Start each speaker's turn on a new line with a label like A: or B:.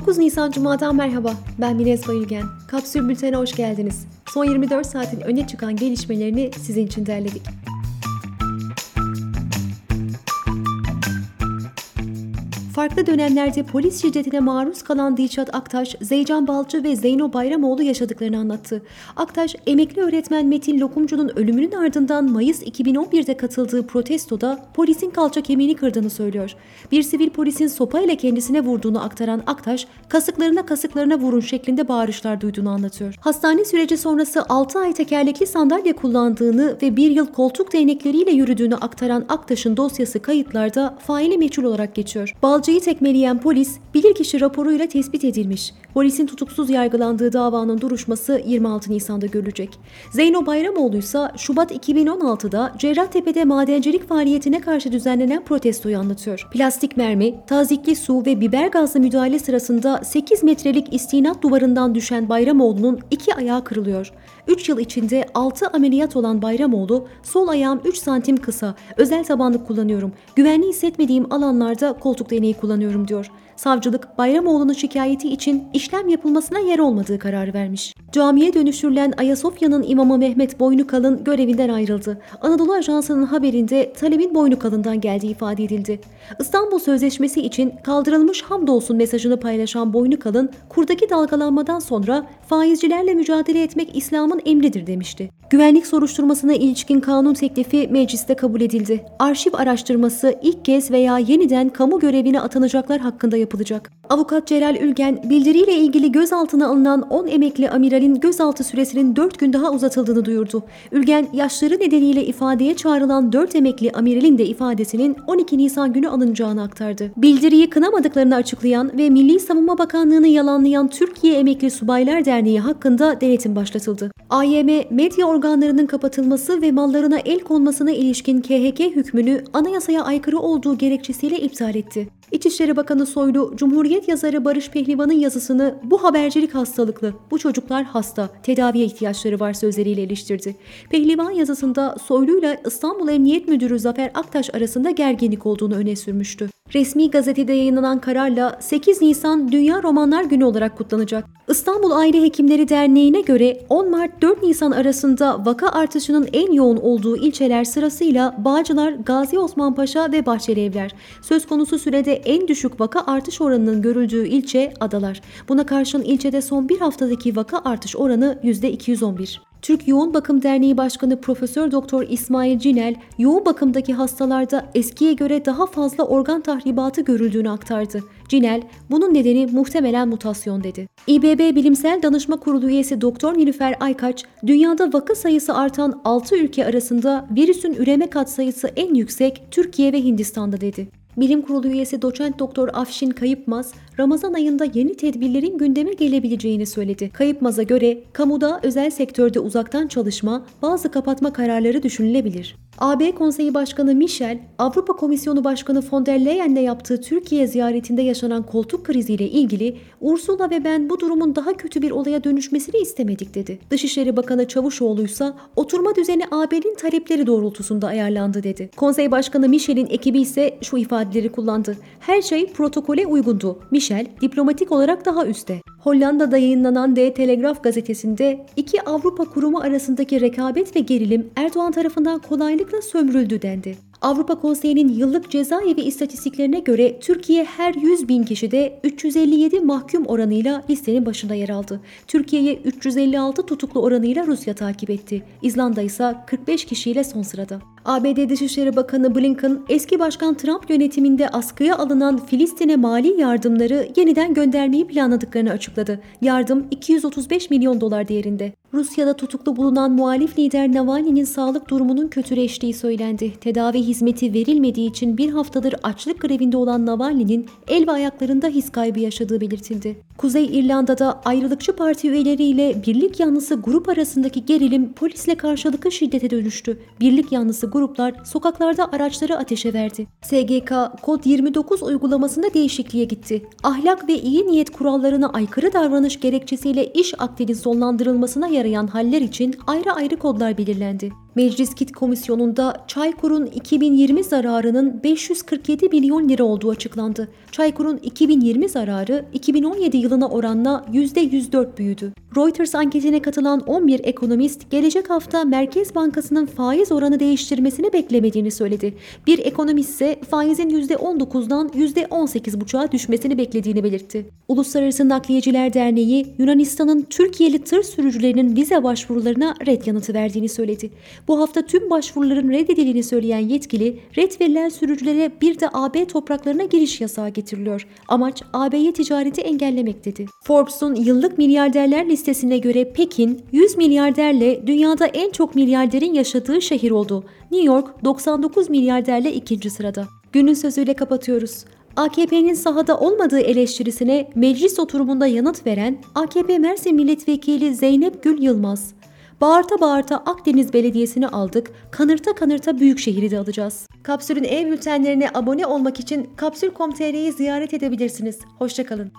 A: 9 Nisan Cuma'dan merhaba. Ben Minez Bayülgen. Kapsül Bülten'e hoş geldiniz. Son 24 saatin öne çıkan gelişmelerini sizin için derledik. Farklı dönemlerde polis şiddetine maruz kalan Dilşat Aktaş, Zeycan Balcı ve Zeyno Bayramoğlu yaşadıklarını anlattı. Aktaş, emekli öğretmen Metin Lokumcu'nun ölümünün ardından Mayıs 2011'de katıldığı protestoda polisin kalça kemiğini kırdığını söylüyor. Bir sivil polisin sopa ile kendisine vurduğunu aktaran Aktaş, kasıklarına kasıklarına vurun şeklinde bağırışlar duyduğunu anlatıyor. Hastane süreci sonrası 6 ay tekerlekli sandalye kullandığını ve bir yıl koltuk değnekleriyle yürüdüğünü aktaran Aktaş'ın dosyası kayıtlarda faili meçhul olarak geçiyor. Balcıyı tekmeleyen polis bilirkişi raporuyla tespit edilmiş. Polisin tutuksuz yargılandığı davanın duruşması 26 Nisan'da görülecek. Zeyno Bayramoğlu ise Şubat 2016'da Cerrahtepe'de madencilik faaliyetine karşı düzenlenen protestoyu anlatıyor. Plastik mermi, tazikli su ve biber gazlı müdahale sırasında 8 metrelik istinat duvarından düşen Bayramoğlu'nun iki ayağı kırılıyor. 3 yıl içinde 6 ameliyat olan Bayramoğlu, sol ayağım 3 santim kısa, özel tabanlık kullanıyorum, güvenli hissetmediğim alanlarda koltuk değneği kullanıyorum diyor. Savcılık Bayramoğlu'nun şikayeti için işlem yapılmasına yer olmadığı kararı vermiş. Camiye dönüştürülen Ayasofya'nın imamı Mehmet Boynukalın görevinden ayrıldı. Anadolu Ajansı'nın haberinde talebin Boynukalın'dan geldiği ifade edildi. İstanbul Sözleşmesi için kaldırılmış hamdolsun mesajını paylaşan Boynukalın, kurdaki dalgalanmadan sonra faizcilerle mücadele etmek İslam'ın emridir demişti. Güvenlik soruşturmasına ilişkin kanun teklifi mecliste kabul edildi. Arşiv araştırması ilk kez veya yeniden kamu görevine atanacaklar hakkında yapılacak. Avukat Celal Ülgen, bildiriyle ilgili gözaltına alınan 10 emekli amiralin gözaltı süresinin 4 gün daha uzatıldığını duyurdu. Ülgen, yaşları nedeniyle ifadeye çağrılan 4 emekli amiralin de ifadesinin 12 Nisan günü alınacağını aktardı. Bildiriyi kınamadıklarını açıklayan ve Milli Savunma Bakanlığı'nı yalanlayan Türkiye Emekli Subaylar Derneği hakkında denetim başlatıldı. AYM, medya organlarının kapatılması ve mallarına el konmasına ilişkin KHK hükmünü anayasaya aykırı olduğu gerekçesiyle iptal etti. İçişleri Bakanı Soylu, Cumhuriyet yazarı Barış Pehlivan'ın yazısını bu habercilik hastalıklı, bu çocuklar hasta, tedaviye ihtiyaçları var sözleriyle eleştirdi. Pehlivan yazısında Soylu ile İstanbul Emniyet Müdürü Zafer Aktaş arasında gerginlik olduğunu öne sürmüştü. Resmi gazetede yayınlanan kararla 8 Nisan Dünya Romanlar Günü olarak kutlanacak. İstanbul Aile Hekimleri Derneği'ne göre 10 Mart 4 Nisan arasında vaka artışının en yoğun olduğu ilçeler sırasıyla Bağcılar, Gazi Osman Paşa ve Bahçelievler. Söz konusu sürede en düşük vaka artış oranının görüldüğü ilçe Adalar. Buna karşın ilçede son bir haftadaki vaka artış oranı %211. Türk Yoğun Bakım Derneği Başkanı Profesör Doktor İsmail Cinel, yoğun bakımdaki hastalarda eskiye göre daha fazla organ tahribatı görüldüğünü aktardı. Cinel, bunun nedeni muhtemelen mutasyon dedi. İBB Bilimsel Danışma Kurulu üyesi Doktor Nilüfer Aykaç, dünyada vaka sayısı artan 6 ülke arasında virüsün üreme katsayısı en yüksek Türkiye ve Hindistan'da dedi. Bilim Kurulu üyesi doçent doktor Afşin Kayıpmaz, Ramazan ayında yeni tedbirlerin gündeme gelebileceğini söyledi. Kayıpmaz'a göre kamuda özel sektörde uzaktan çalışma, bazı kapatma kararları düşünülebilir. AB Konseyi Başkanı Michel, Avrupa Komisyonu Başkanı von der Leyen'le yaptığı Türkiye ziyaretinde yaşanan koltuk kriziyle ilgili Ursula ve ben bu durumun daha kötü bir olaya dönüşmesini istemedik dedi. Dışişleri Bakanı Çavuşoğlu ise oturma düzeni AB'nin talepleri doğrultusunda ayarlandı dedi. Konsey Başkanı Michel'in ekibi ise şu ifadeleri kullandı. Her şey protokole uygundu. Michel diplomatik olarak daha üstte. Hollanda'da yayınlanan D Telegraf gazetesinde iki Avrupa kurumu arasındaki rekabet ve gerilim Erdoğan tarafından kolaylıkla sömürüldü dendi. Avrupa Konseyi'nin yıllık cezaevi istatistiklerine göre Türkiye her 100 bin kişide 357 mahkum oranıyla listenin başında yer aldı. Türkiye'yi 356 tutuklu oranıyla Rusya takip etti. İzlanda ise 45 kişiyle son sırada. ABD Dışişleri Bakanı Blinken, eski Başkan Trump yönetiminde askıya alınan Filistin'e mali yardımları yeniden göndermeyi planladıklarını açıkladı. Yardım 235 milyon dolar değerinde. Rusya'da tutuklu bulunan muhalif lider Navalny'nin sağlık durumunun kötüleştiği söylendi. Tedavi hizmeti verilmediği için bir haftadır açlık grevinde olan Navalny'nin el ve ayaklarında his kaybı yaşadığı belirtildi. Kuzey İrlanda'da ayrılıkçı parti üyeleriyle birlik yanlısı grup arasındaki gerilim polisle karşılıklı şiddete dönüştü. Birlik yanlısı gruplar sokaklarda araçları ateşe verdi. SGK Kod 29 uygulamasında değişikliğe gitti. Ahlak ve iyi niyet kurallarına aykırı davranış gerekçesiyle iş akdinin sonlandırılmasına yarayan haller için ayrı ayrı kodlar belirlendi. Meclis Kit Komisyonu'nda Çaykur'un 2020 zararının 547 milyon lira olduğu açıklandı. Çaykur'un 2020 zararı 2017 yılına oranla %104 büyüdü. Reuters anketine katılan 11 ekonomist gelecek hafta Merkez Bankası'nın faiz oranı değiştirmesini beklemediğini söyledi. Bir ekonomist ise faizin %19'dan %18,5'a düşmesini beklediğini belirtti. Uluslararası Nakliyeciler Derneği Yunanistan'ın Türkiye'li tır sürücülerinin vize başvurularına red yanıtı verdiğini söyledi. Bu hafta tüm başvuruların reddedildiğini söyleyen yetkili, red verilen sürücülere bir de AB topraklarına giriş yasağı getiriliyor. Amaç AB'ye ticareti engellemek dedi. Forbes'un yıllık milyarderler listesine göre Pekin 100 milyarderle dünyada en çok milyarderin yaşadığı şehir oldu. New York 99 milyarderle ikinci sırada. Günün sözüyle kapatıyoruz. AKP'nin sahada olmadığı eleştirisine meclis oturumunda yanıt veren AKP Mersin Milletvekili Zeynep Gül Yılmaz. Bağırta bağırta Akdeniz Belediyesi'ni aldık, kanırta kanırta Büyükşehir'i de alacağız. Kapsül'ün e-bültenlerine abone olmak için kapsül.com.tr'yi ziyaret edebilirsiniz. Hoşçakalın.